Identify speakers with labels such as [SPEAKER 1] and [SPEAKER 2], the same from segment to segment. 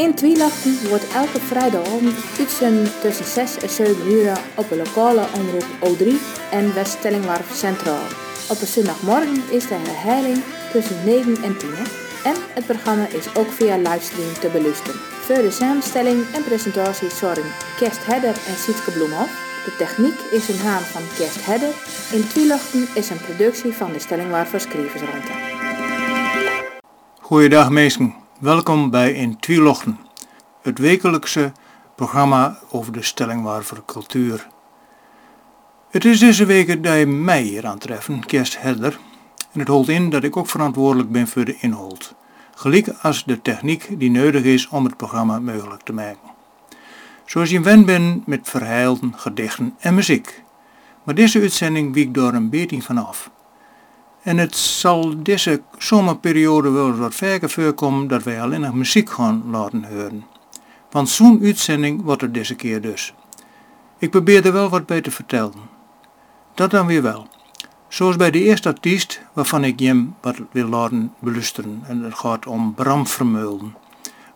[SPEAKER 1] In Twielachten wordt elke vrijdagavond uitzenden tussen 6 en 7 uur op de lokale omroep O3 en West-Stellingwarf Centraal. Op een zondagmorgen is de herhaling tussen 9 en 10. En het programma is ook via livestream te beluisteren. Voor de samenstelling en presentatie zorgen Kerst Hedder en Sietke Bloemhoff. De techniek is in haan van Kerst Hedder. In Twielachten is een productie van de Stellingwarf Schrijversruimte.
[SPEAKER 2] Goeiedag mensen, welkom bij In Twielochten, het wekelijkse programma over de Stellingwarver cultuur. Het is deze week dat je mij hier aantreffen, Kerst Hedder, en het holt in dat ik ook verantwoordelijk ben voor de inhoud, gelijk als de techniek die nodig is om het programma mogelijk te maken. Zoals je wend bent met verhalen, gedichten en muziek. Maar deze uitzending wiekt door een beetje vanaf. En het zal deze zomerperiode wel wat vaker voorkomen dat wij alleen nog muziek gaan laten horen. Want zo'n uitzending wordt er deze keer dus. Ik probeer er wel wat bij te vertellen. Dat dan weer wel. Zoals bij de eerste artiest waarvan ik hem wat wil laten beluisteren. En het gaat om Bram Vermeulen.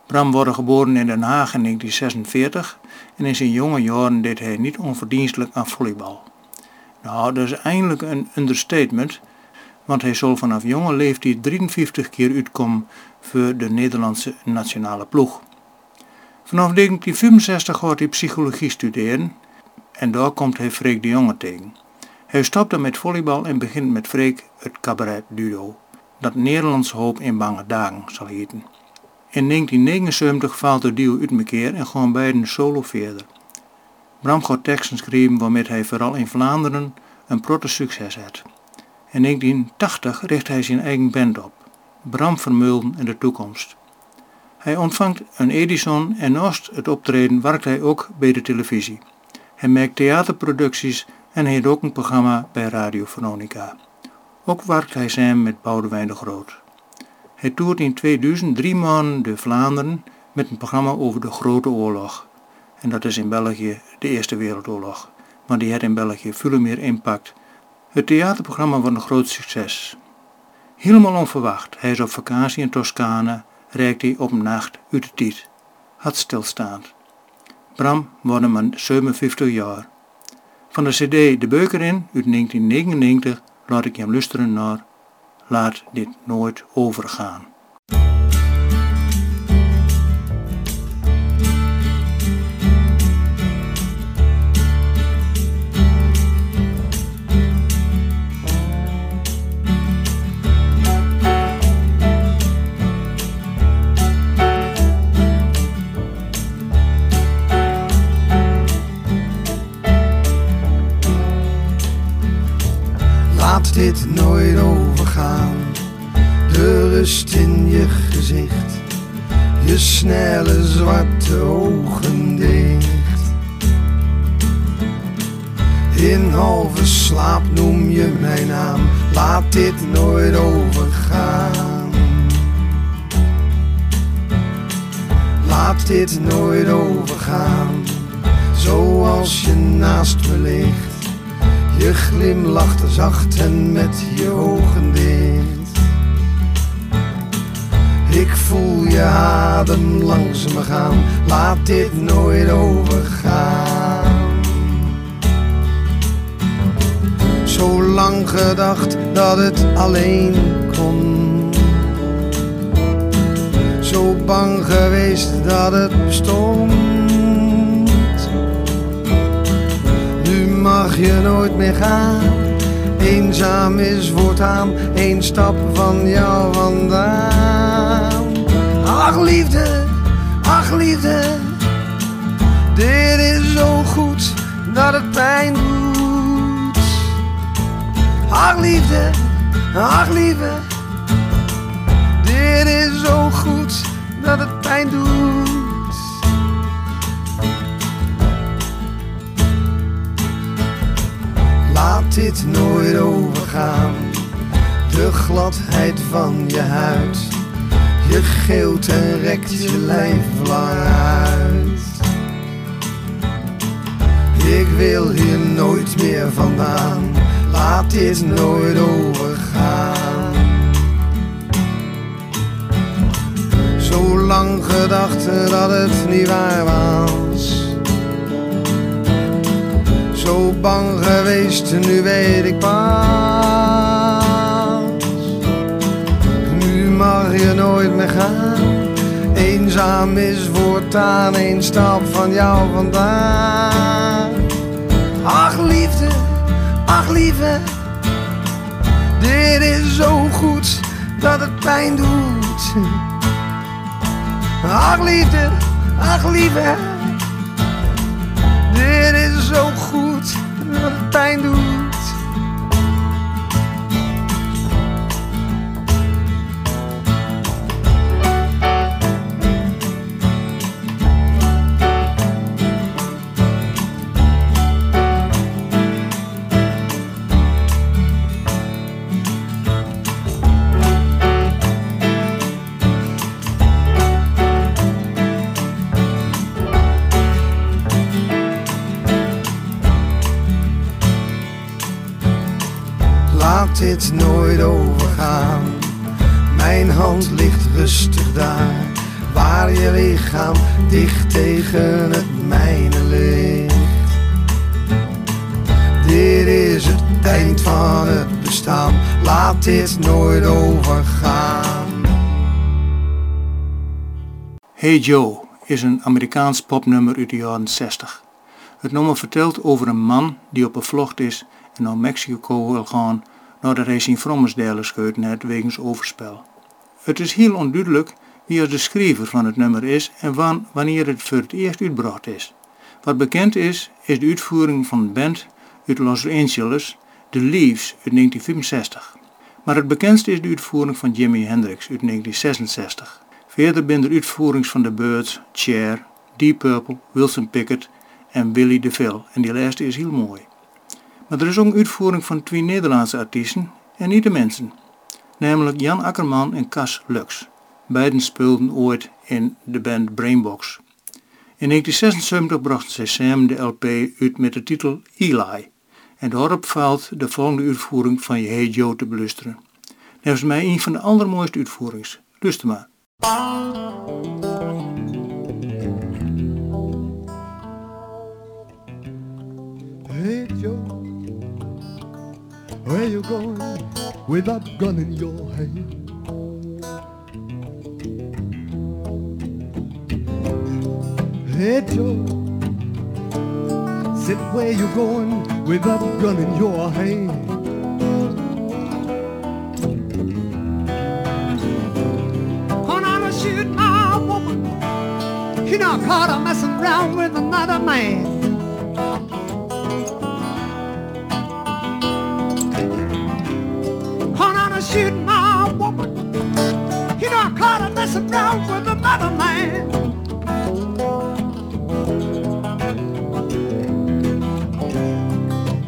[SPEAKER 2] Bram wordt geboren in Den Haag in 1946 en in zijn jonge jaren deed hij niet onverdienstelijk aan volleybal. Nou, dat is eindelijk een understatement, want hij zal vanaf jonge leeftijd 53 keer uitkomen voor de Nederlandse nationale ploeg. Vanaf 1965 gaat hij psychologie studeren en daar komt hij Freek de Jonge tegen. Hij stopte met volleybal en begint met Freek het cabaret duo, dat Nederlands hoop in bange dagen zal heten. In 1979 valt de deal uit elkaar en gaan beiden solo verder. Bram gaat teksten schrijven waarmee hij vooral in Vlaanderen een protte succes had. In 1980 richt hij zijn eigen band op, Bram Vermeulen in de toekomst. Hij ontvangt een Edison en naast het optreden werkt hij ook bij de televisie. Hij maakt theaterproducties en heeft ook een programma bij Radio Veronica. Ook werkt hij samen met Boudewijn de Groot. Hij toert in 2000 drie maanden door Vlaanderen met een programma over de Grote Oorlog. En dat is in België de Eerste Wereldoorlog. Maar die heeft in België veel meer impact. Het theaterprogramma was een groot succes. Helemaal onverwacht, hij is op vakantie in Toscane, reikt hij op een nacht uit de tijd. Had stilstaand. Bram wordt maar 57 jaar. Van de cd De Beuker in, uit 1999, laat ik hem luisteren naar Laat dit nooit overgaan.
[SPEAKER 3] Dit nooit overgaan. De rust in je gezicht, je snelle zwarte ogen dicht. In halve slaap noem je mijn naam, laat dit nooit overgaan. Laat dit nooit overgaan, zoals je naast me ligt. Je glimlacht zacht en met je ogen dicht. Ik voel je adem langs me gaan, laat dit nooit overgaan. Zo lang gedacht dat het alleen kon. Zo bang geweest dat het bestond. Mag je nooit meer gaan. Eenzaam is voortaan één stap van jou vandaan. Ach liefde, ach liefde, dit is zo goed dat het pijn doet. Ach liefde, ach liefde, dit is zo goed dat het pijn doet. Laat dit nooit overgaan. De gladheid van je huid. Je geelt en rekt je lijf lang uit. Ik wil hier nooit meer vandaan. Laat dit nooit overgaan. Zo lang we dachten dat het niet waar was. Zo bang geweest, nu weet ik pas. Nu mag je nooit meer gaan. Eenzaam is voortaan een stap van jou vandaan. Ach liefde, ach lieve, dit is zo goed dat het pijn doet. Ach liefde, ach lieve, dit is zo goed dat het pijn rustig daar, waar je lichaam dicht tegen het mijne ligt. Dit is het eind van het bestaan, laat dit nooit overgaan.
[SPEAKER 2] Hey Joe is een Amerikaans popnummer uit de jaren 60. Het nummer vertelt over een man die op een vlucht is en naar Mexico wil gaan nadat hij zijn vrommesdelen scheut net wegens overspel. Het is heel onduidelijk wie als de schrijver van het nummer is en van wanneer het voor het eerst uitgebracht is. Wat bekend is, is de uitvoering van een band uit Los Angeles, The Leaves uit 1965. Maar het bekendste is de uitvoering van Jimi Hendrix uit 1966. Verder zijn er uitvoerings van The Birds, Cher, Deep Purple, Wilson Pickett en Willie DeVille en die laatste is heel mooi. Maar er is ook een uitvoering van twee Nederlandse artiesten en niet de mensen, namelijk Jan Akkerman en Cas Lux. Beiden speelden ooit in de band Brainbox. In 1976 brachten zij samen de LP uit met de titel Eli. En daarop valt de volgende uitvoering van Je Hey Joe te beluisteren. Nevens mij een van de allermooiste uitvoerings. Luister maar.
[SPEAKER 4] Hey Joe, where you going with that gun in your hand? Hey Joe, sit where you going with that gun in your hand?
[SPEAKER 5] Shoot my woman. You know, caught her messing around with another man. Shoot my woman. You know, I caught her messing around with another man.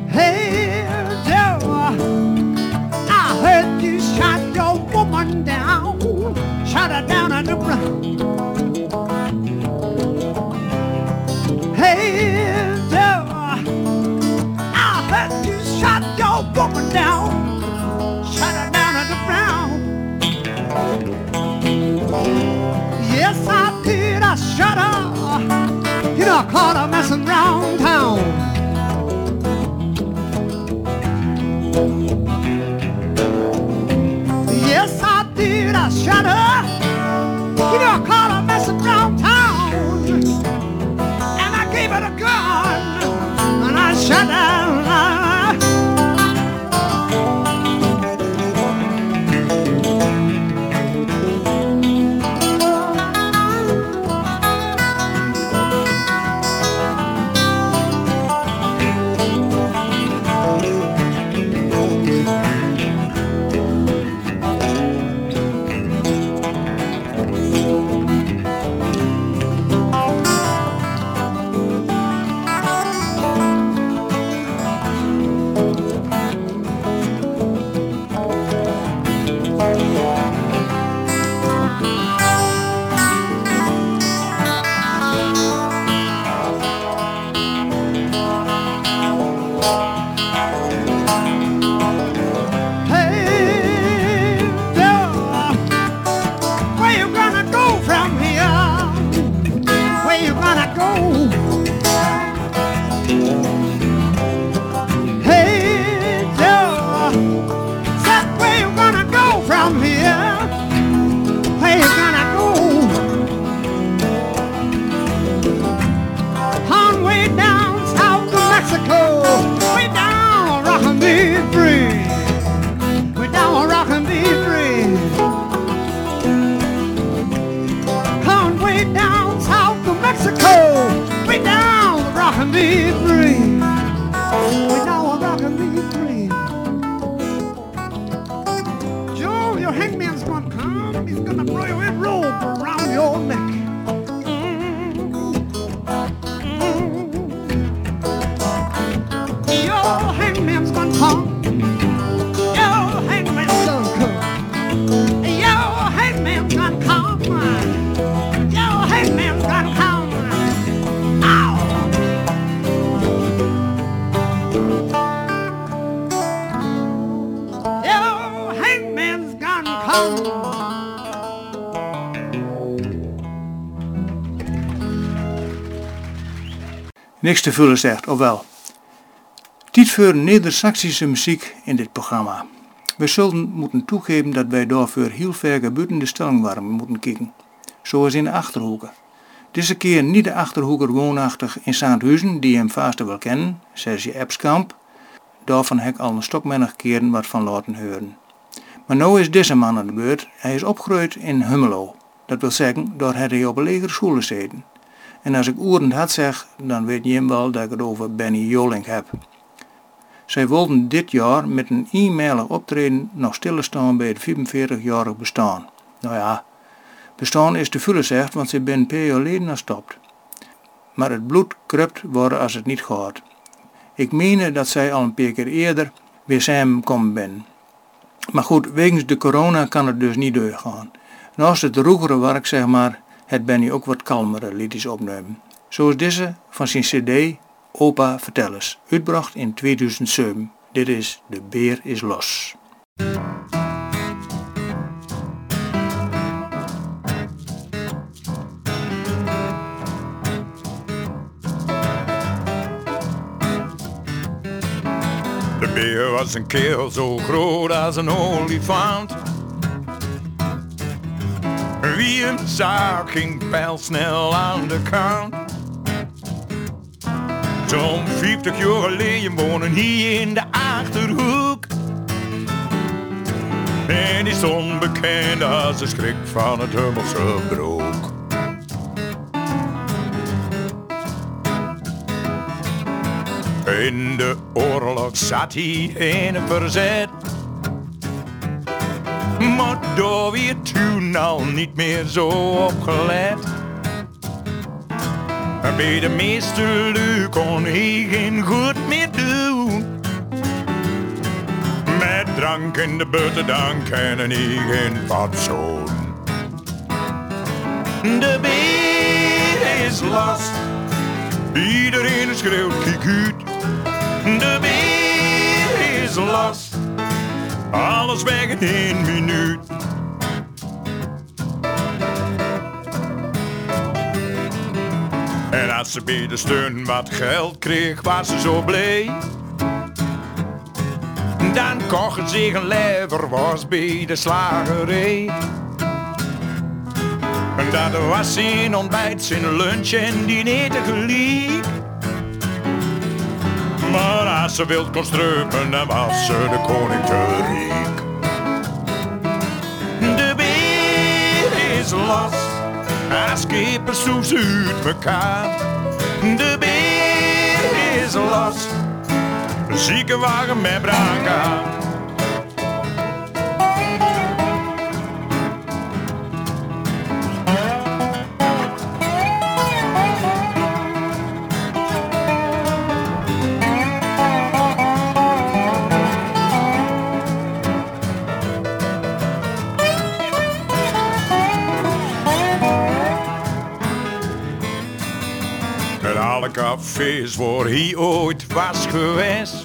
[SPEAKER 5] Hey, Joe, I heard you shot your woman down, shot her down on the ground. I caught her messing around
[SPEAKER 2] Niks te vullen zegt, ofwel. Tijd voor Neder-Saxische muziek in dit programma. We zullen moeten toegeven dat wij daarvoor heel ver buiten de stellingwarmen moeten kijken. Zoals in de Achterhoeken. Deze keer niet de Achterhoeker woonachtig in Saanthuizen, die hem vast wel kennen, Serge Epskamp. Daarvan heb ik al een stokmennig keren wat van laten horen. Maar nu is deze man aan de beurt. Hij is opgegroeid in Hummelo. Dat wil zeggen, daar had hij op een legere school gezeten. En als ik oerend had zeg, dan weet je wel dat ik het over Benny Jolink heb. Zij wilden dit jaar met een e-mailig optreden nog stilstaan bij het 45-jarig bestaan. Nou ja, bestaan is te vullen zegt, want ze ben paar jaar geleden gestopt. Maar het bloed krupt worden als het niet gaat. Ik meen dat zij al een paar keer eerder weer samen komen ben. Maar goed, wegens de corona kan het dus niet doorgaan. Naast het roegere werk, zeg maar, het Benny ook wat kalmere liedjes opnemen. Zoals deze van zijn cd Opa Vertel eens, uitgebracht in 2007. Dit is De Beer is Los.
[SPEAKER 6] De beer was een keel zo groot als een olifant. Wie hem zag ging pijlsnel aan de kant. Zo'n 50 jaar geleden wonen hier in de Achterhoek. En die stond bekend als de schrik van het Hummelse broek. In de oorlog zat hij in een verzet. Daar weer toen al niet meer zo opgelet. Bij de meeste lui kon hij geen goed meer doen. Met drank in de butten dan hij geen fatsoen. De beer is last. Iedereen schreeuwt kijk uit. De beer is last. Alles weg in één minuut. Ze bij de steun wat geld kreeg, was ze zo blij. Dan kocht ze een lever, was bij de slagerij. En dat was zijn ontbijt, zijn lunch en diner tegelijk. Maar als ze wild kon struipen, dan was ze de koning te rijk. De beer is los, als kippen soes uit mekaar. De beer is los, een ziekenwagen met braaka. Cafés waar hij ooit was geweest.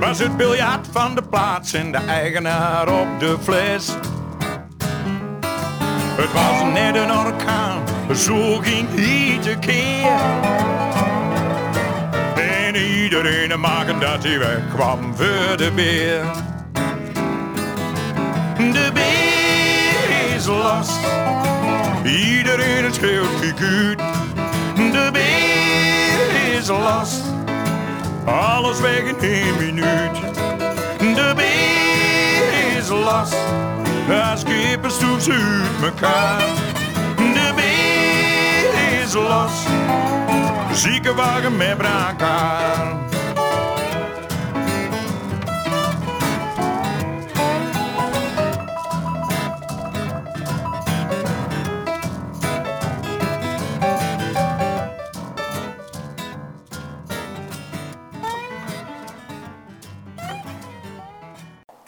[SPEAKER 6] Was het biljart van de plaats en de eigenaar op de fles. Het was net een orkaan, zo ging iedere keer. En iedereen maken dat hij wegkwam voor de beer. De beer is last, iedereen schreeuwt figuur. De beer is last, alles weg in één minuut. De beer is last, als kippen stoet ze uit mekaar. De beer is last, ziekenwagen met braakaar.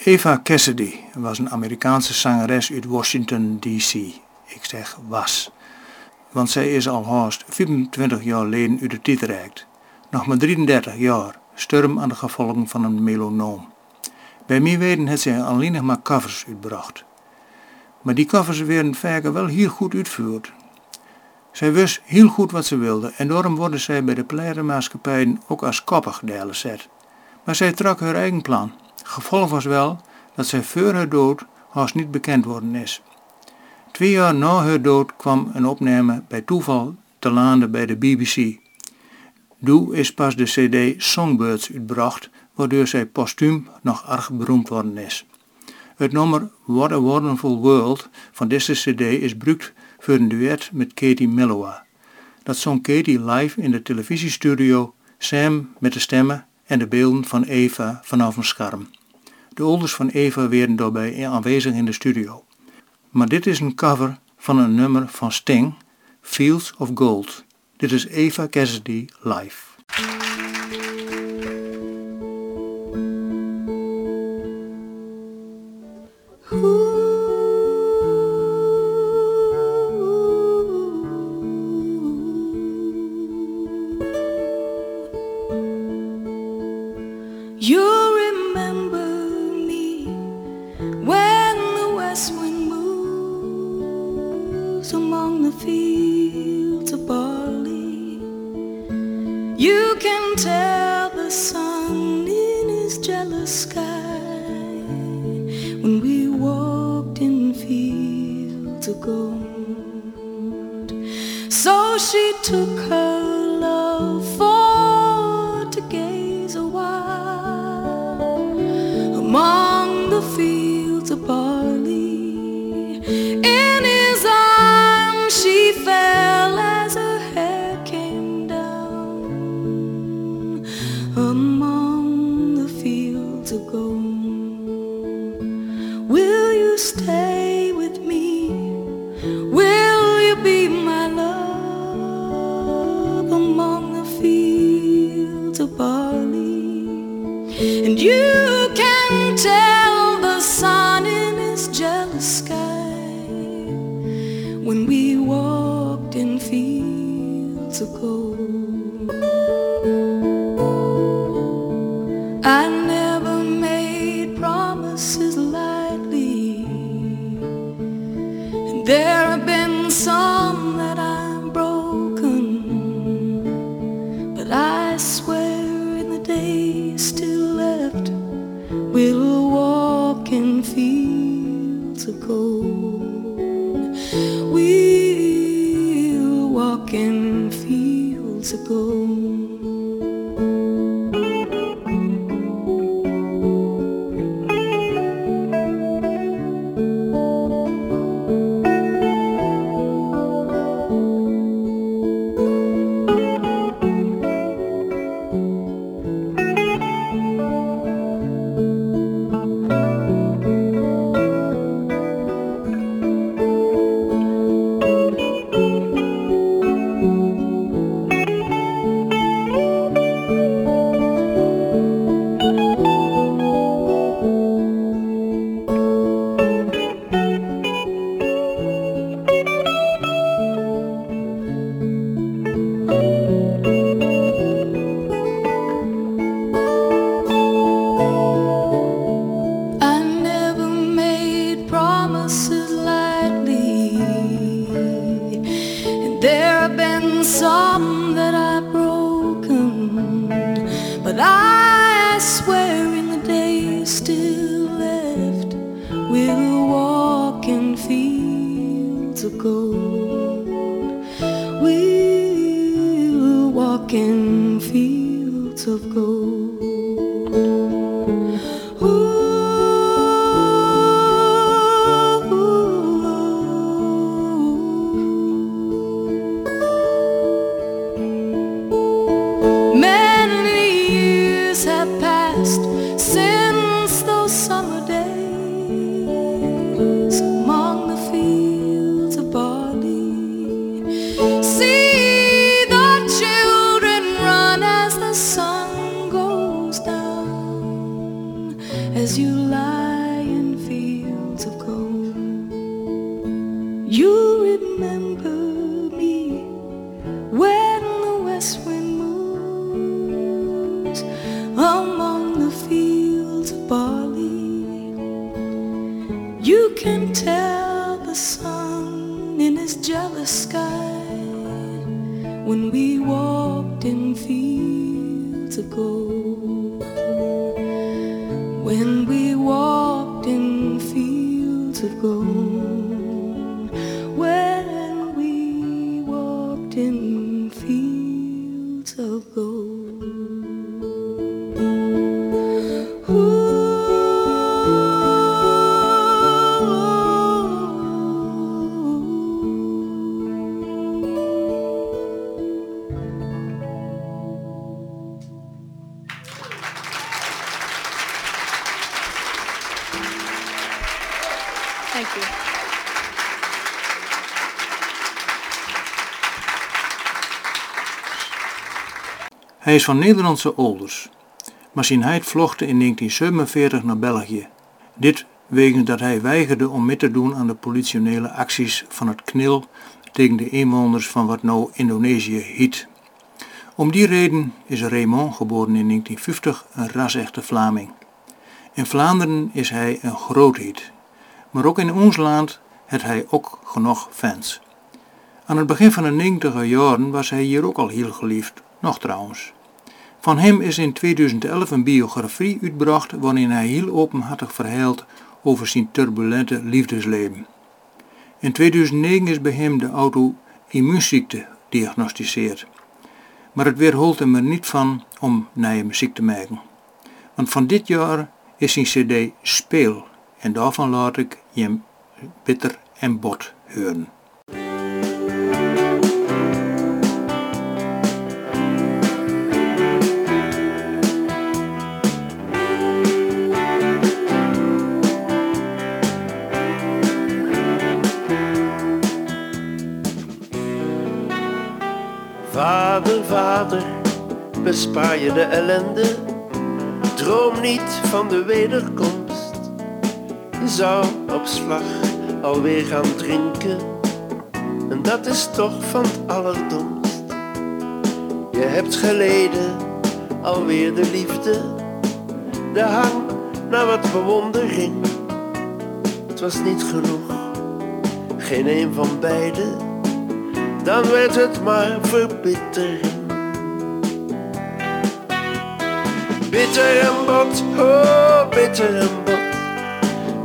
[SPEAKER 2] Eva Cassidy was een Amerikaanse zangeres uit Washington D.C. Ik zeg was. Want zij is al haast 25 jaar geleden uit de reikt. Nog maar 33 jaar, sturm aan de gevolgen van een melanoom. Bij mij weten het zij alleen nog maar covers uitbracht. Maar die covers werden vaker wel heel goed uitgevoerd. Zij wist heel goed wat ze wilde en daarom worden zij bij de platenmaatschappijen ook als koppig delen zet. Maar zij trok haar eigen plan. Gevolg was wel dat zij voor haar dood haast niet bekend worden is. Twee jaar na haar dood kwam een opname bij toeval te landen bij de BBC. Doe is pas de cd Songbirds uitbracht, waardoor zij postuum nog erg beroemd worden is. Het nummer What a Wonderful World van deze cd is gebruikt voor een duet met Katie Mellowa. Dat zong Katie live in de televisiestudio, Sam met de stemmen en de beelden van Eva vanaf een scherm. De ouders van Eva werden daarbij aanwezig in de studio. Maar dit is een cover van een nummer van Sting, Fields of Gold. Dit is Eva Cassidy live.
[SPEAKER 7] Barley? And you can tell the sun in his jealous sky when we walked in fields of gold. still
[SPEAKER 2] Hij is van Nederlandse ouders, maar zijn heid in 1947 naar België. Dit wegens dat hij weigerde om mee te doen aan de politionele acties van het KNIL tegen de inwoners van wat nou Indonesië heet. Om die reden is Raymond geboren in 1950 een ras-echte Vlaming. In Vlaanderen is hij een grootheid, maar ook in ons land heeft hij ook genoeg fans. Aan het begin van de 90 jaren was hij hier ook al heel geliefd, nog trouwens. Van hem is in 2011 een biografie uitgebracht waarin hij heel openhartig verhaalt over zijn turbulente liefdesleven. In 2009 is bij hem de auto-immuunziekte gediagnosticeerd. Maar het weerholt hem er niet van om nieuwe muziek te maken. Want van dit jaar is zijn cd Speel en daarvan laat ik je bitter en bot horen.
[SPEAKER 8] Vader, bespaar je de ellende. Droom niet van de wederkomst. Je zou op slag alweer gaan drinken. En dat is toch van het allerdomst. Je hebt geleden, alweer de liefde. De hang naar wat bewondering. Het was niet genoeg, geen een van beiden dan werd het maar verbittering. Bitter en bot, oh bitter en bot,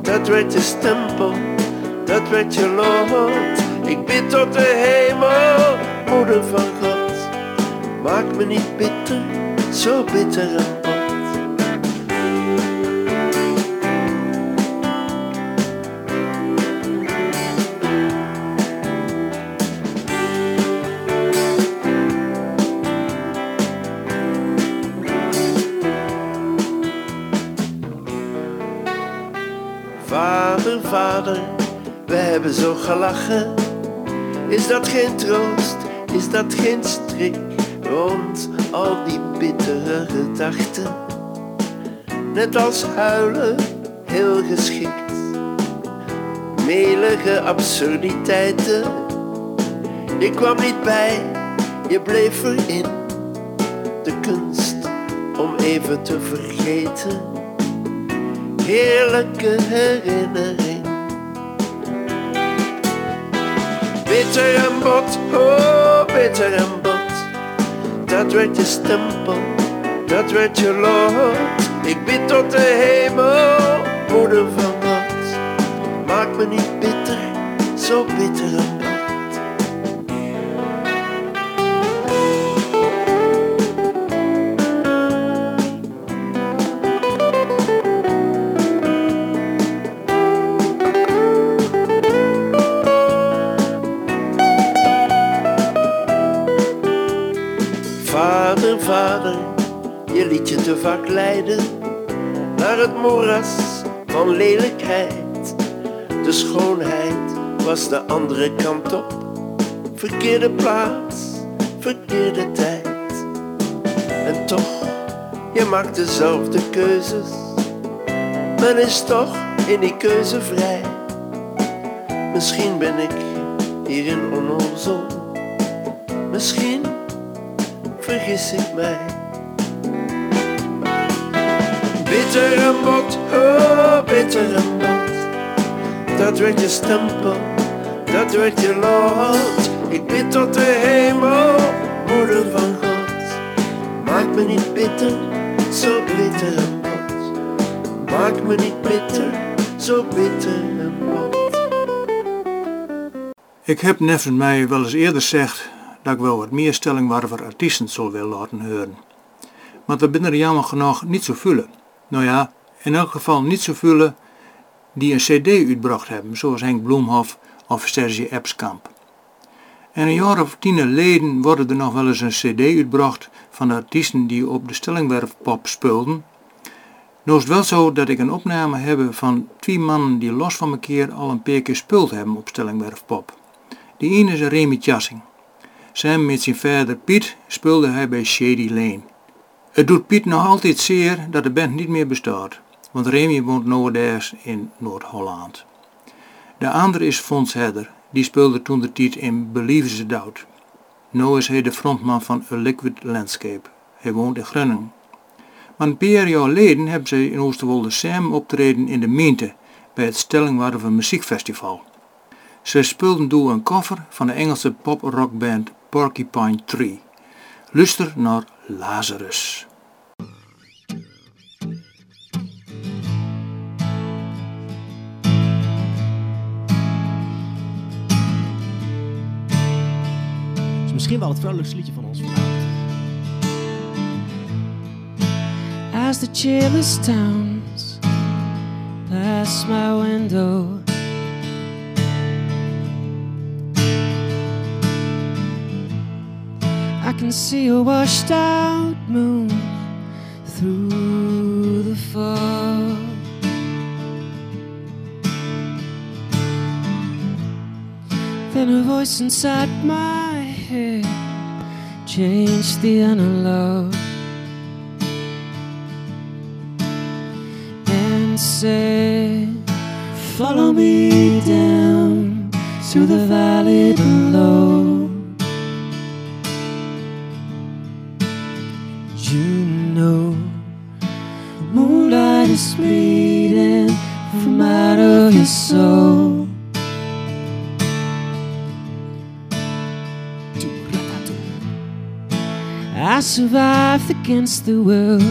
[SPEAKER 8] dat werd je stempel, dat werd je lot. Ik bid tot de hemel, moeder van God, maak me niet bitter, zo bitter en bot. Zo gelachen. Is dat geen troost? Is dat geen strik? Rond al die bittere gedachten. Net als huilen, heel geschikt. Melige absurditeiten. Ik kwam niet bij, je bleef erin. De kunst om even te vergeten heerlijke herinnering. Bitter en bot, oh, bitter en bot. Dat werd je stempel, dat werd je lot. Ik bid tot de hemel, moeder van God. Maak me niet bitter, zo bitter het moeras van lelijkheid. De schoonheid was de andere kant op, verkeerde plaats, verkeerde tijd. En toch, je maakt dezelfde keuzes. Men is toch in die keuze vrij. Misschien ben ik hierin onnozel. Misschien vergis ik mij. Bitter en bot, oh bitter en bot. Dat werd je stempel, dat werd je lot. Ik bid tot de hemel, moeder van God. Maak me niet bitter, zo bitter en bot. Maak me niet bitter, zo bitter en bot.
[SPEAKER 2] Ik heb neffen mij wel eens eerder gezegd dat ik wel wat meer stellingwarver artiesten zal willen laten horen. Maar dat binnen er jammer genoeg niet zo vullen. Nou ja, in elk geval niet zo vullen die een cd uitbracht hebben, zoals Henk Bloemhof of Serge Epskamp. En een jaar of tien geleden worden er nog wel eens een cd uitgebracht van de artiesten die op de Stellingwerfpop speelden. Nou wel zo dat ik een opname heb van twee mannen die los van elkaar al een paar keer speeld hebben op Stellingwerfpop. Die ene is Remy Tjassing. Samen met zijn vader Piet speelde hij bij Shady Lane. Het doet Piet nog altijd zeer dat de band niet meer bestaat, want Remy woont nowadays in Noord-Holland. De andere is Fons Hedder, die speelde toen de tijd in Believe the Doubt. Nu is hij de frontman van A Liquid Landscape. Hij woont in Groningen. Maar een paar jaar geleden hebben ze in Oosterwolde samen optreden in de Miente bij het Stellingwarven Muziekfestival. Ze speelden door een cover van de Engelse pop-rockband Porcupine Tree. Luister naar Lazarus.
[SPEAKER 9] Misschien wel het vrolijkste liedje van ons vanavond.
[SPEAKER 10] As the cheerless towns pass my window, I can see a washed out moon through the fog. Then a voice inside my changed the analog. and say, Follow me down to the valley below. I survived against the world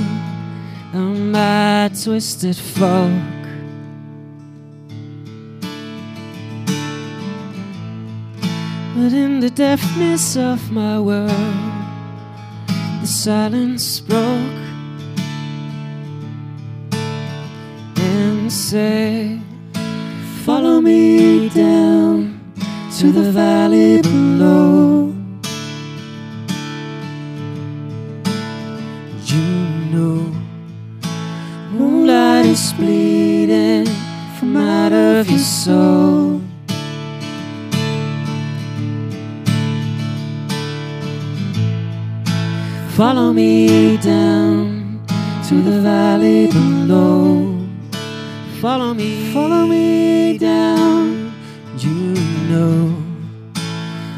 [SPEAKER 10] on my twisted fork. But in the deafness of my world, the silence broke and said, Follow me down to the valley below. You know moonlight is bleeding from out of your soul. Follow me down to the valley below. Follow me, follow me down. You know,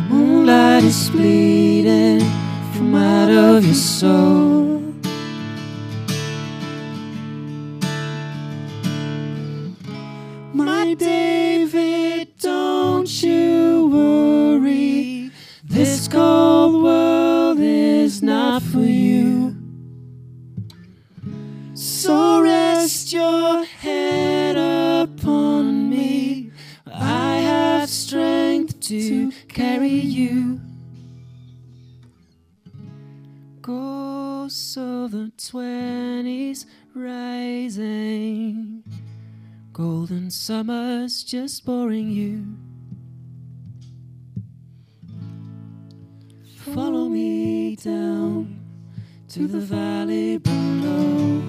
[SPEAKER 10] moonlight is bleeding from out of your soul. The twenties rising. Golden summers just boring you. Follow me down to the valley below.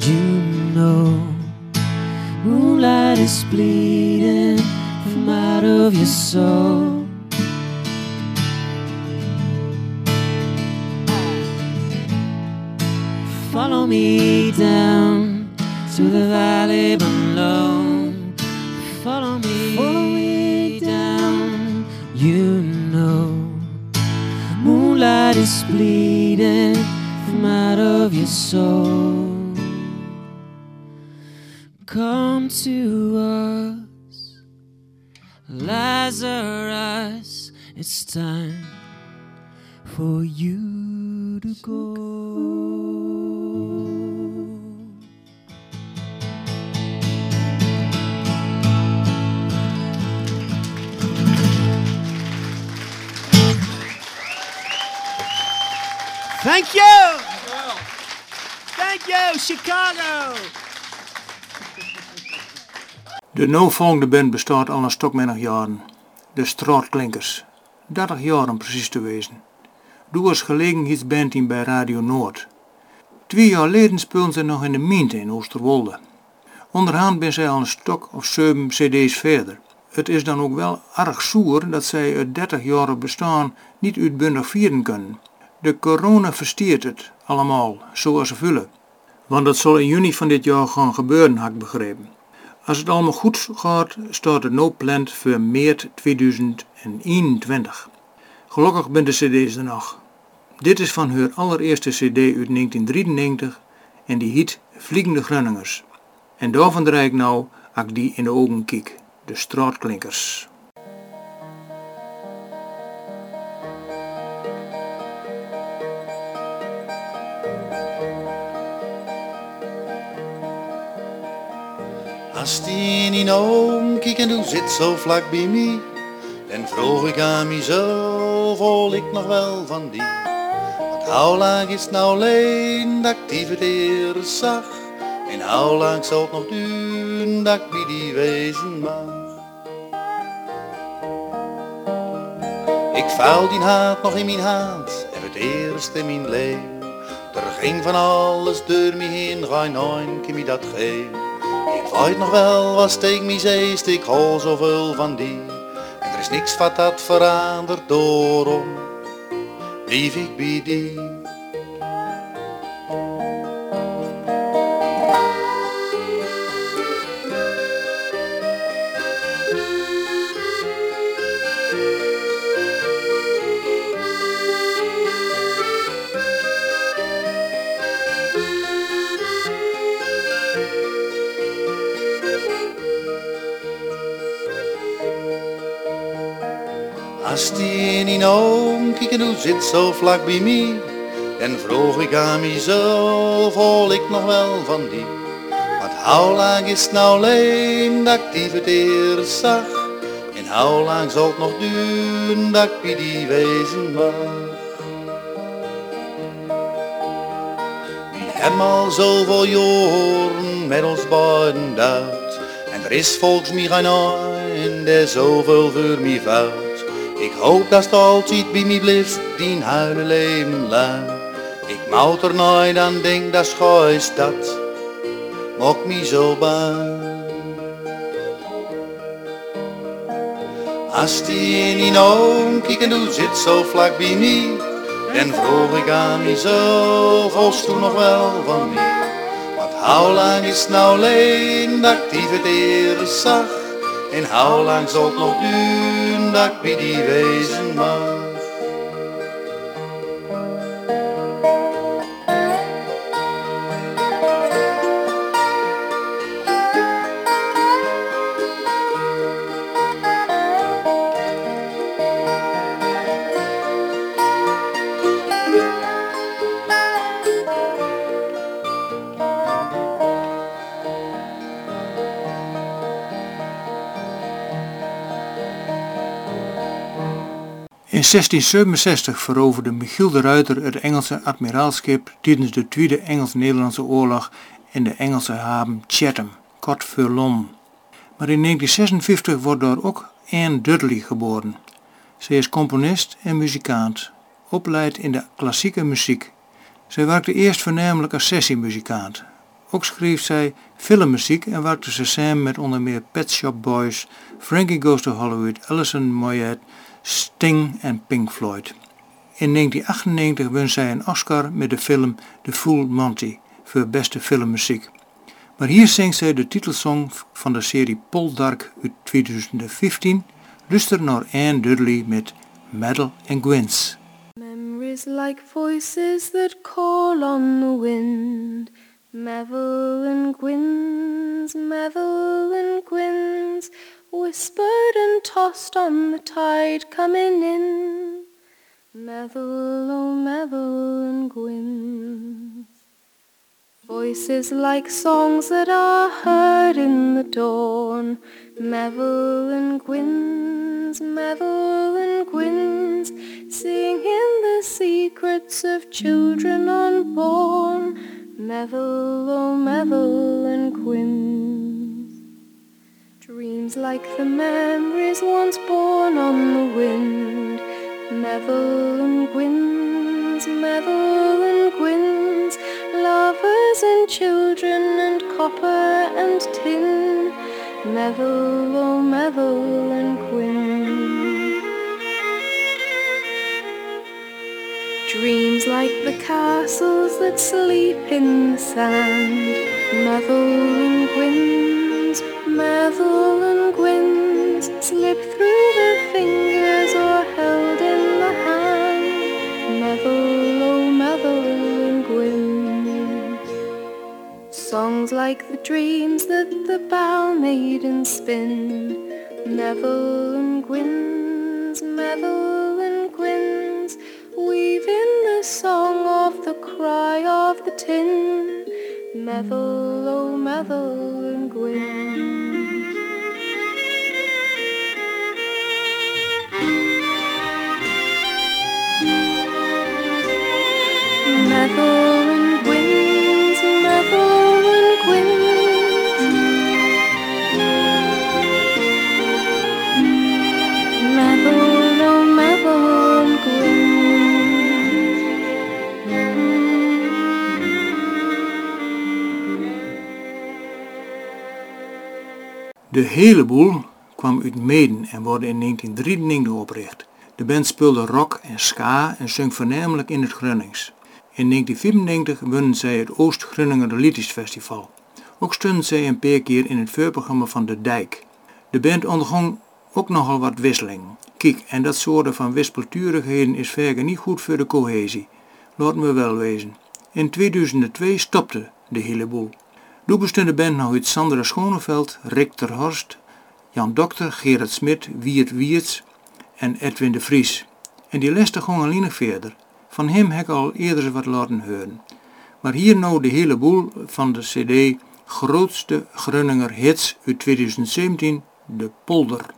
[SPEAKER 10] You know, moonlight is bleeding from out of your soul. Follow me down to the valley below. Follow me, Follow me down. You know, moonlight is bleeding from out of your soul. Come to us, Lazarus. It's time for you to.
[SPEAKER 9] Thank you! Thank you, Chicago!
[SPEAKER 2] De nou volgende band bestaat al een stok jaren. De Straatklinkers. 30 jaar om precies te wezen. Doe was gelegenheidsband bij Radio Noord. Twee jaar geleden speelden ze nog in de Minte in Oosterwolde. Onderhand ben zij al een stok of zeven cd's verder. Het is dan ook wel erg zoer dat zij het 30 jaar bestaan niet uitbundig vieren kunnen. De corona verstiert het allemaal, zoals ze vullen. Want dat zal in juni van dit jaar gaan gebeuren, had ik begrepen. Als het allemaal goed gaat, staat het no plant voor maart 2021. Gelukkig ben de cd's er nog. Dit is van haar allereerste cd uit 1993 en die heet Vliegende Grunningers. En daarvan draai ik nou, als die in de ogen kijk, de straatklinkers.
[SPEAKER 11] Als die in die oom kijkt en zit zo vlak bij mij, dan vroeg ik aan mezelf, vol ik nog wel van die. Hoe lang is het nou alleen dat ik die eerst zag? En hoe lang zal het nog duren dat ik bij die wezen mag? Ik vuil die haat nog in mijn hand, en het eerst in mijn leven. Er ging van alles door me heen, ga nooit keer me dat geven. Ik weet nog wel wat steek me zeest, ik hol zoveel van die. En er is niks wat dat verandert, daarom blijf ik bij en hoe zit zo vlak bij mij, dan vroeg ik aan mezelf, hol ik nog wel van die. Want hoe lang is het nou alleen dat ik die eerst zag? En hoe lang zal het nog duren dat ik bij die wezen mag? Hebben al zoveel jaren met ons beiden. En er is volgens mij geen een die zoveel voor mij fout. Hoop dat het altijd bij mij blijft, die huile leven lang. Ik moet er nooit aan denk, dat is dat, maakt me zo bang. Als die in die oom kijkt en doet zit zo vlak bij mij, dan vroeg ik aan mezelf, volst toen nog wel van mij. Want hoe lang is nou alleen dat ik die eerst zag? En hoe lang zal nog duren dat ik bij die wezen mag?
[SPEAKER 2] In 1667 veroverde Michiel de Ruiter het Engelse admiraalschip tijdens de Tweede Engels-Nederlandse oorlog in de Engelse haven Chatham, kort voor Londen. Maar in 1956 wordt daar ook Anne Dudley geboren. Zij is componist en muzikant, opgeleid in de klassieke muziek. Zij werkte eerst voornamelijk als sessiemuzikant. Ook schreef zij filmmuziek en werkte ze samen met onder meer Pet Shop Boys, Frankie Goes to Hollywood, Alison Moyet, Sting en Pink Floyd. In 1998 won zij een Oscar met de film The Full Monty voor beste filmmuziek. Maar hier zingt zij de titelsong van de serie Poldark uit 2015. Luister naar Anne Dudley met Metal and Gwyn's.
[SPEAKER 12] Memories like voices that call on the wind. And and Gwyn's, whispered and tossed on the tide coming in. Mevel, oh Mevel and Gwyn's. Voices like songs that are heard in the dawn. Mevel and Gwyn's, Mevel and Gwyn's, singing the secrets of children unborn. Mevel, oh Mevel and Gwyn's. Dreams like the memories once born on the wind. Mevel and Gwyn's, Mevel and lovers and children and copper and tin. Mevel, oh Mevel and. Dreams like the castles that sleep in the sand. Mevel and Gwyn's, Mevel and fingers or held in the hand. Mevel, oh Mevel and Gwyn's. Songs like the dreams that the bow maidens spin. Mevel and Gwyn's, Mevel and Gwyn's, weaving the song of the cry of the tin. Mevel, oh Mevel and Gwyn.
[SPEAKER 2] De hele boel kwam uit Meden en wordt in 1993 opgericht. De band speelde rock en ska en zong voornamelijk in het Grunnings. In 1994 wonnen zij het Oost-Grunninger Liedjesfestival. Ook stonden zij een paar keer in het voorprogramma van De Dijk. De band onderging ook nogal wat wisseling. Kijk, en dat soort van wispelturigheden is verder niet goed voor de cohesie. Laten we wel wezen. In 2002 stopte de hele boel. Toen de band nog uit Sandra Schoneveld, Rick ter Horst, Jan Dokter, Gerard Smit, Wiert Wiertz en Edwin de Vries. En die leste gewoon alleen verder. Van hem heb ik al eerder wat laten horen. Maar hier nou de hele boel van de cd Grootste Grunninger Hits uit 2017, De Polder.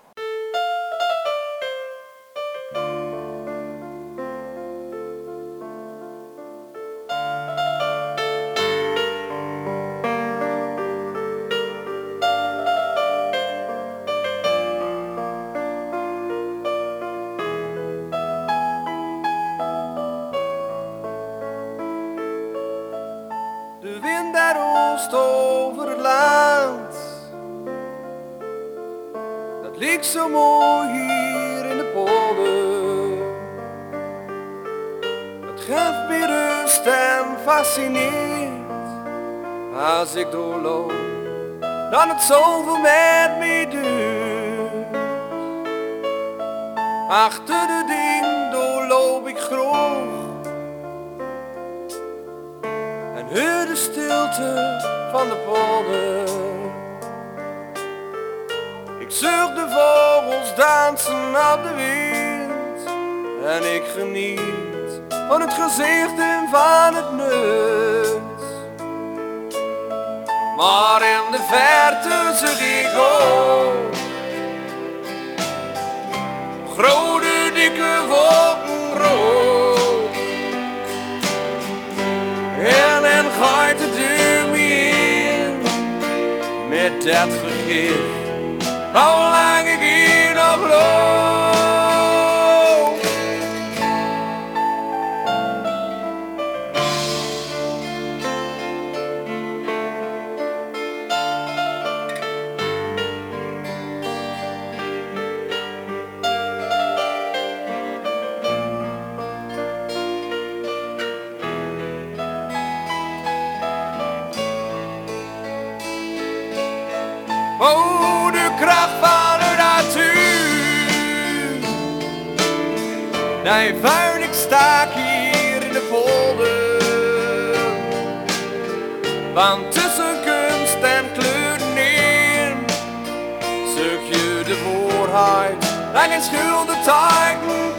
[SPEAKER 13] Dat
[SPEAKER 14] vergeet. Hoe lang ik hier nog loop. Nee, vuil, ik sta hier in de polder. Want tussen kunst en kleuren in zoek je de voorheid en geen schulden tijden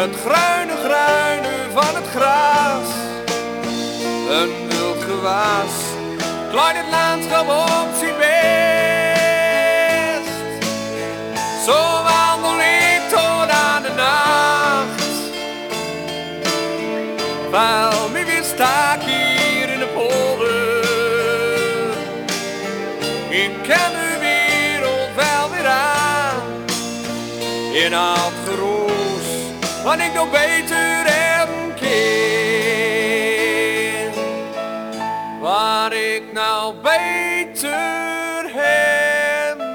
[SPEAKER 14] Het gruine gruine van het gras. Een wild gewas. Klein het landschap op zijn best. Wat ik nog beter hebben kan. Waar ik nou beter kan.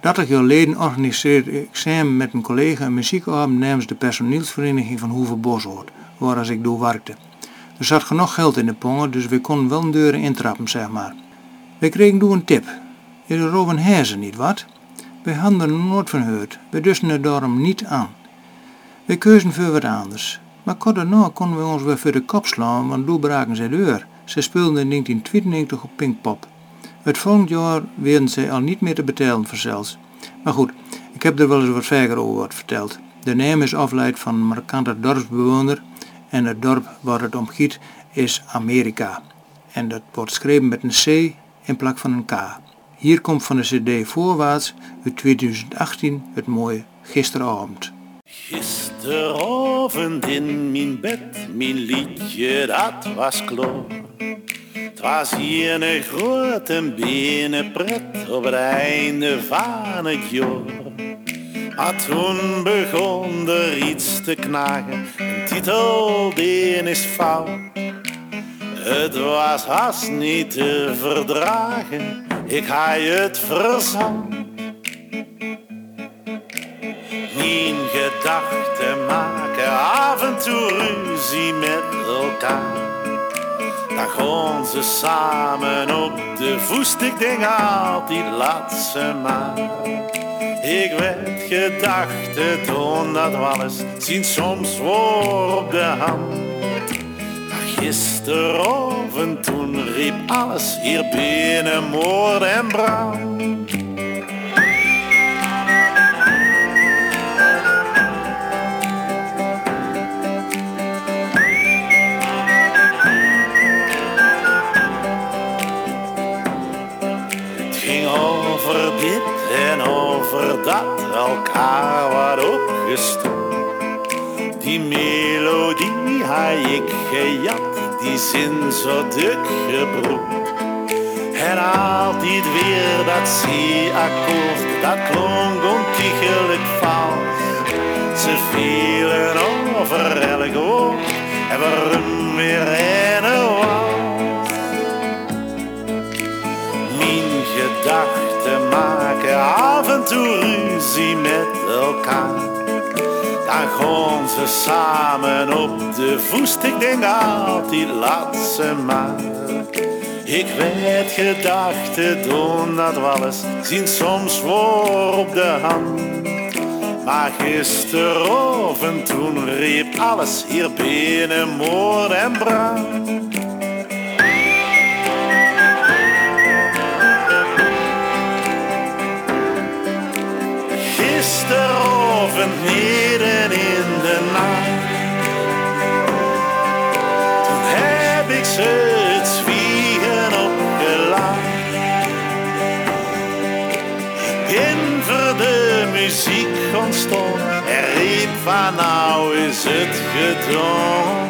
[SPEAKER 2] 30 jaar geleden organiseerde ik samen met een collega een muziekavond namens de personeelsvereniging van Hoeve Boshoort, waar als ik door werkte. Er zat genoeg geld in de pongen, dus we konden wel een deuren intrappen, zeg maar. We kregen door een tip. Is over een herzen niet wat? We hadden er nooit van gehoord. We dusten het daarom niet aan. We keuzen voor wat anders. Maar kort daarna konden we ons weer voor de kop slaan, want toen braken ze deur. Ze speelden in 1992 op Pinkpop. Het volgend jaar werden ze al niet meer te betalen voor zelfs. Maar goed, ik heb er wel eens wat verder over wat verteld. De naam is afleid van een markante dorpsbewoner en het dorp waar het om gaat is Amerika. En dat wordt geschreven met een C in plak van een K. Hier komt van de cd Voorwaarts uit 2018 het mooie Gisteravond.
[SPEAKER 15] Gisteravond in mijn bed, mijn liedje dat was klaar. Het was hier een grote binnenpret op het einde van het jaar. Maar toen begon er iets te knagen, een titel die is fout. Het was haast niet te verdragen, ik ga het verzand. Mijn gedachten maken af met elkaar. Dan gaan ze samen op de voest, ik denk altijd laat ze maar. Ik werd gedachten toen dat alles zien soms voor op de hand. Maar gisteravond toen riep alles hier binnen moord en brand. Het ging over dit en over dat, elkaar wat opgestoken. Die melodie had ik gejat, die zin zo dik gebroekt. En altijd weer dat C-akkoord, dat klonk ontiegelijk vals. Ze vielen over elk woord en waarom weer een wals. Mijn gedachten maken af en ruzie met elkaar. Dan gaan ze samen op de voest, ik denk altijd laat ze maar. Ik weet gedachten doen dat alles zien soms voor op de hand. Maar gisteravond toen riep alles hier binnen moord en brand. Van nou is het gedaan.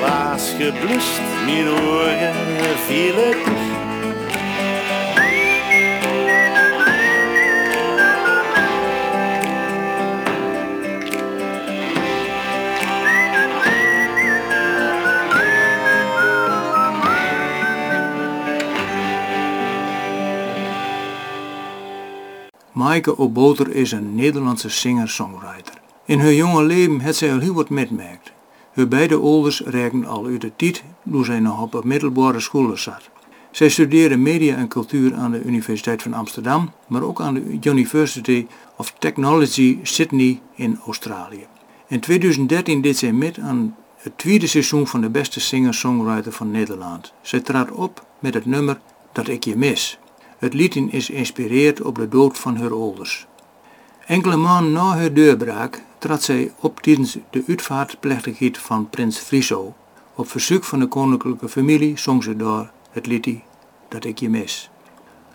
[SPEAKER 15] Was geblust, mijn ogen vielen.
[SPEAKER 2] Maaike O'Boter is een Nederlandse singer-songwriter. In haar jonge leven heeft zij al heel wat metmerkt. Haar beide ouders reiken al uit de tijd toen zij nog op een middelbare school zat. Zij studeerde media en cultuur aan de Universiteit van Amsterdam, maar ook aan de University of Technology Sydney in Australië. In 2013 deed zij mee aan het tweede seizoen van de beste singer-songwriter van Nederland. Zij trad op met het nummer Dat ik je mis. Het lied is geïnspireerd op de dood van haar ouders. Enkele maanden na haar deurbraak trad zij op tijdens de uitvaartplechtigheid van prins Friso. Op verzoek van de koninklijke familie zong ze daar het liedje Dat ik je mis.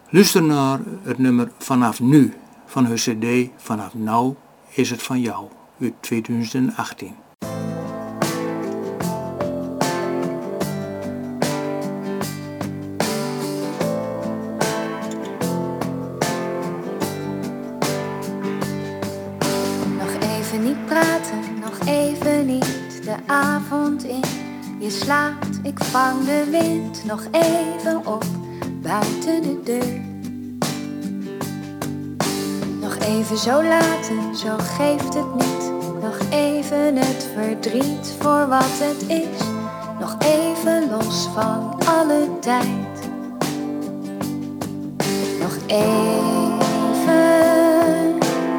[SPEAKER 2] Luister naar het nummer Vanaf Nu van haar cd Vanaf Nou is het van jou uit 2018.
[SPEAKER 16] Je slaapt, ik vang de wind nog even op buiten de deur. Nog even zo laten, zo geeft het niet. Nog even het verdriet voor wat het is. Nog even los van alle tijd. Nog even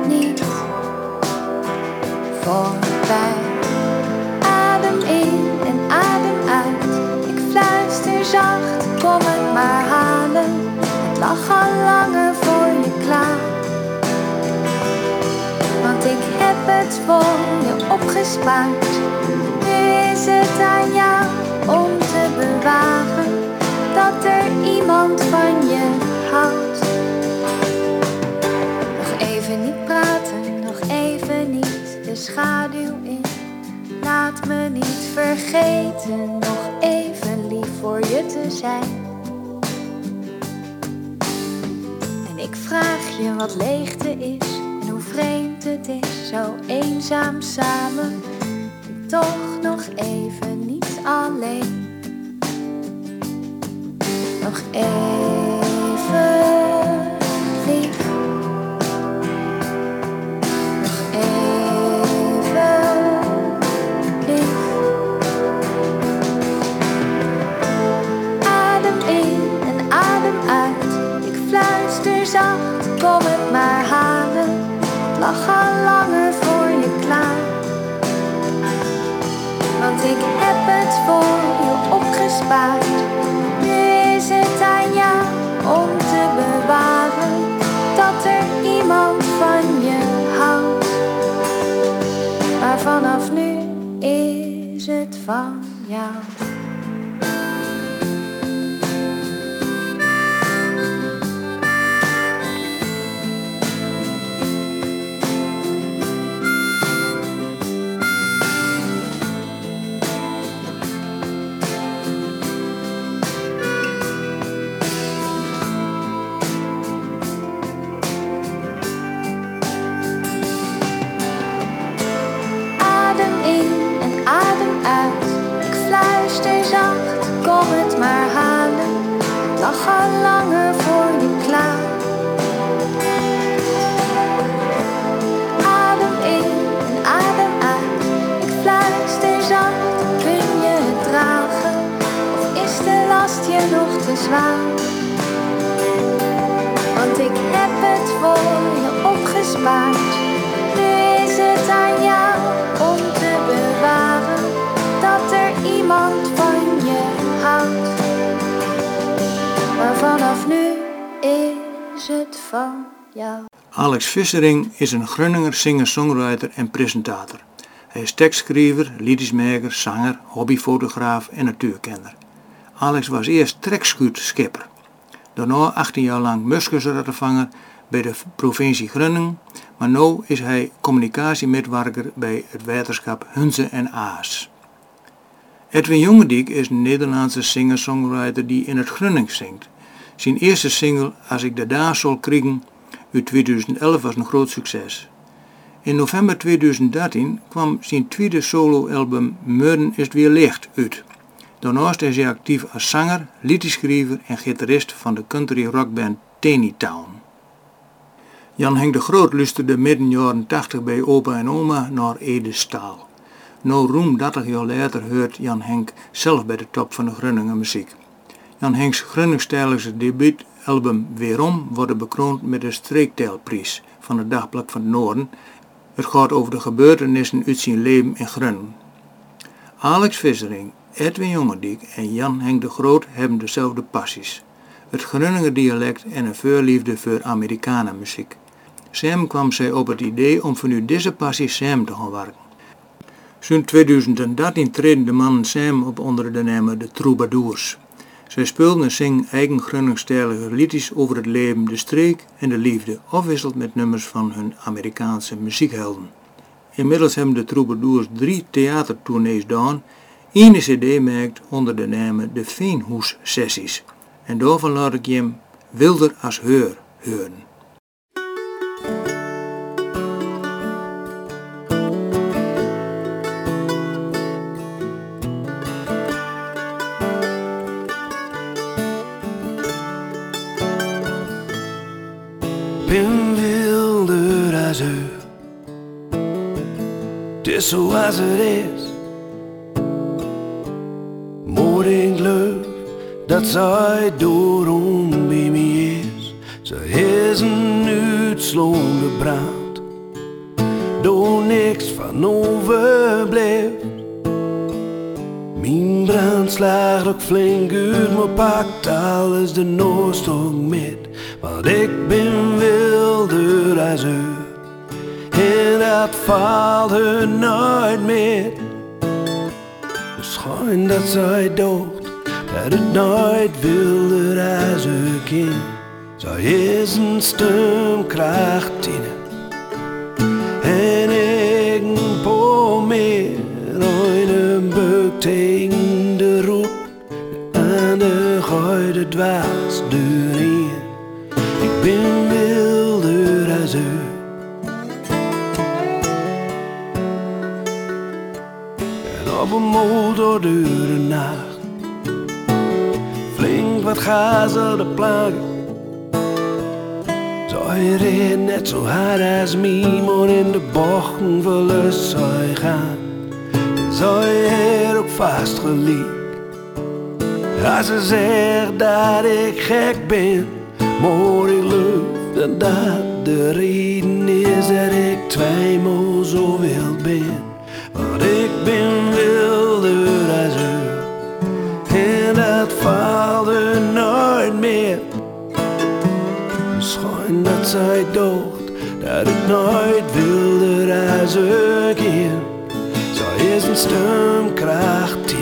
[SPEAKER 16] niet voorbij. Voor je opgespaard. Nu is het aan jou om te bewagen dat er iemand van je houdt. Nog even niet praten, nog even niet de schaduw in. Laat me niet vergeten, nog even lief voor je te zijn. En ik vraag je wat leegte is en hoe vreemd het is, zo eenzaam samen. En toch nog even niet alleen. Nog even vanaf nu is het van jou. zwaan. Want ik heb het voor je opgespaard. Nu is het aan jou om te bewaren dat er iemand van je houdt. Maar vanaf nu is het van jou.
[SPEAKER 2] Alex Vissering is een Grunninger singer-songwriter en presentator. Hij is tekstschrijver, liedjesmaker, zanger, hobbyfotograaf en natuurkenner. Alex was eerst trekschuutskipper. Daarna 18 jaar lang muskusrattenvanger bij de provincie Groningen, maar nu is hij communicatiemedewerker bij het waterschap Hunze en Aas. Edwin Jongediek is een Nederlandse singer-songwriter die in het Grunnings zingt. Zijn eerste single Als ik de daar zal kriegen uit 2011 was een groot succes. In november 2013 kwam zijn tweede soloalbum Murden is het weer licht uit. Daarnaast is hij actief als zanger, liedjeschrijver en gitarist van de country rockband Teeny Town. Jan Henk de Groot luisterde midden jaren 80 bij opa en oma naar Ede Staal. Nou roem 30 jaar later hoort Jan Henk zelf bij de top van de Groninger muziek. Jan Henks Groningstijlige debuutalbum Weerom wordt bekroond met de Streekteilprijs van het Dagblad van het Noorden. Het gaat over de gebeurtenissen uit zijn leven in Groningen. Alex Vissering, Edwin Jongediek en Jan Henk de Groot hebben dezelfde passies. Het Groninger dialect en een voorliefde voor Amerikanenmuziek. Samen kwam zij op het idee om vanuit deze passie samen te gaan werken. Zo'n 2013 treden de mannen samen op onder de naam De Troubadours. Zij speelden en zingen eigen Groningstijlige liedjes over het leven, de streek en de liefde, afwisseld met nummers van hun Amerikaanse muziekhelden. Inmiddels hebben de Troubadours drie theatertournees gedaan, één cd maakt onder de naam De Veenhoes Sessies. En daarvan laat ik je Wilder als Heur horen.
[SPEAKER 17] ben wilder als u. Het is zoals het is. Dat zij bij mij is. Ze is een uitslaande brand. Door niks van overblijft. Mijn brand slaagt ook flink uit, maar pakt alles de noodstok met. Want ik ben wilder als u. En dat valt er nooit meer. Schijn dat zij dood, dat het nooit wilder als u kind. Zij is een stemkracht in En ik een po meer, een beuk tegen de roep. En de goede dwaas erin. Ik ben wilder als u. En op een motor door de. Wat gazen de plagen. Zij reed net zo hard als mij, in de bochten verlust zij gaan. En zij heeft ook vast gelijk. Als ze zegt dat ik gek ben, maar ik geloof dat dat de reden is dat ik tweemaal zo wild ben. Want ik ben en dat er nooit meer. Schijn dat zij dood, dat ik nooit als ik in. Zij is een stemkracht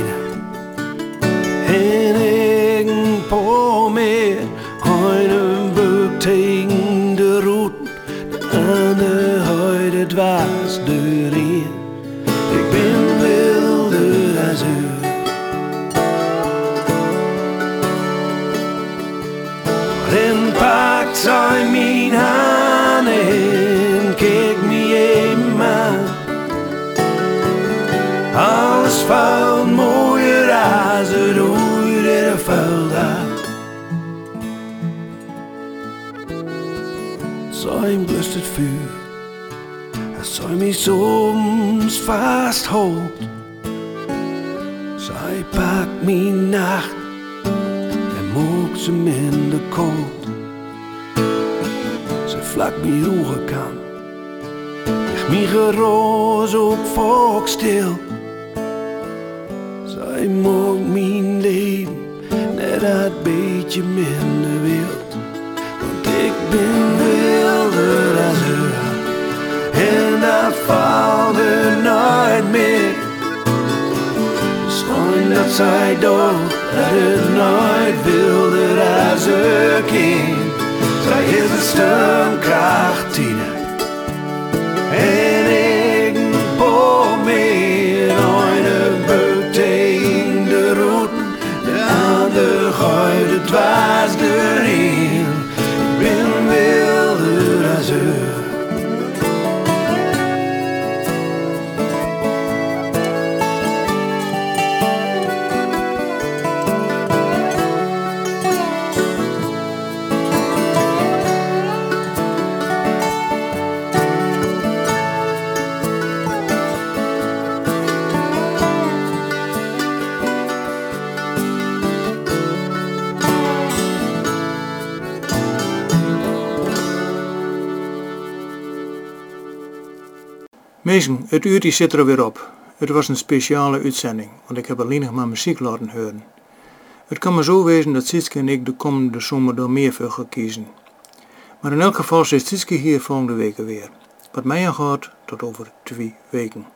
[SPEAKER 17] het vuur, zij mij soms vasthoudt. Zij pakt mijn nacht en maakt ze minder koud. Ze vlak mijn roegen kan, ligt mijn geroos ook volk stil. Zij maakt mijn leven net dat beetje minder wild. Want ik ben wilder als er. En dat valt er nooit meer. Schoon dat zij doch dat het nooit wilder als er kind. Zij is een stemkracht, Tina. En
[SPEAKER 2] Mensen, het uurtje zit er weer op. Het was een speciale uitzending, want ik heb alleen nog maar muziek laten horen. Het kan maar zo wezen dat Sietske en ik de komende zomer door meer voor gaan kiezen. Maar in elk geval zit Sietske hier volgende week weer. Wat mij aangaat, tot over twee weken.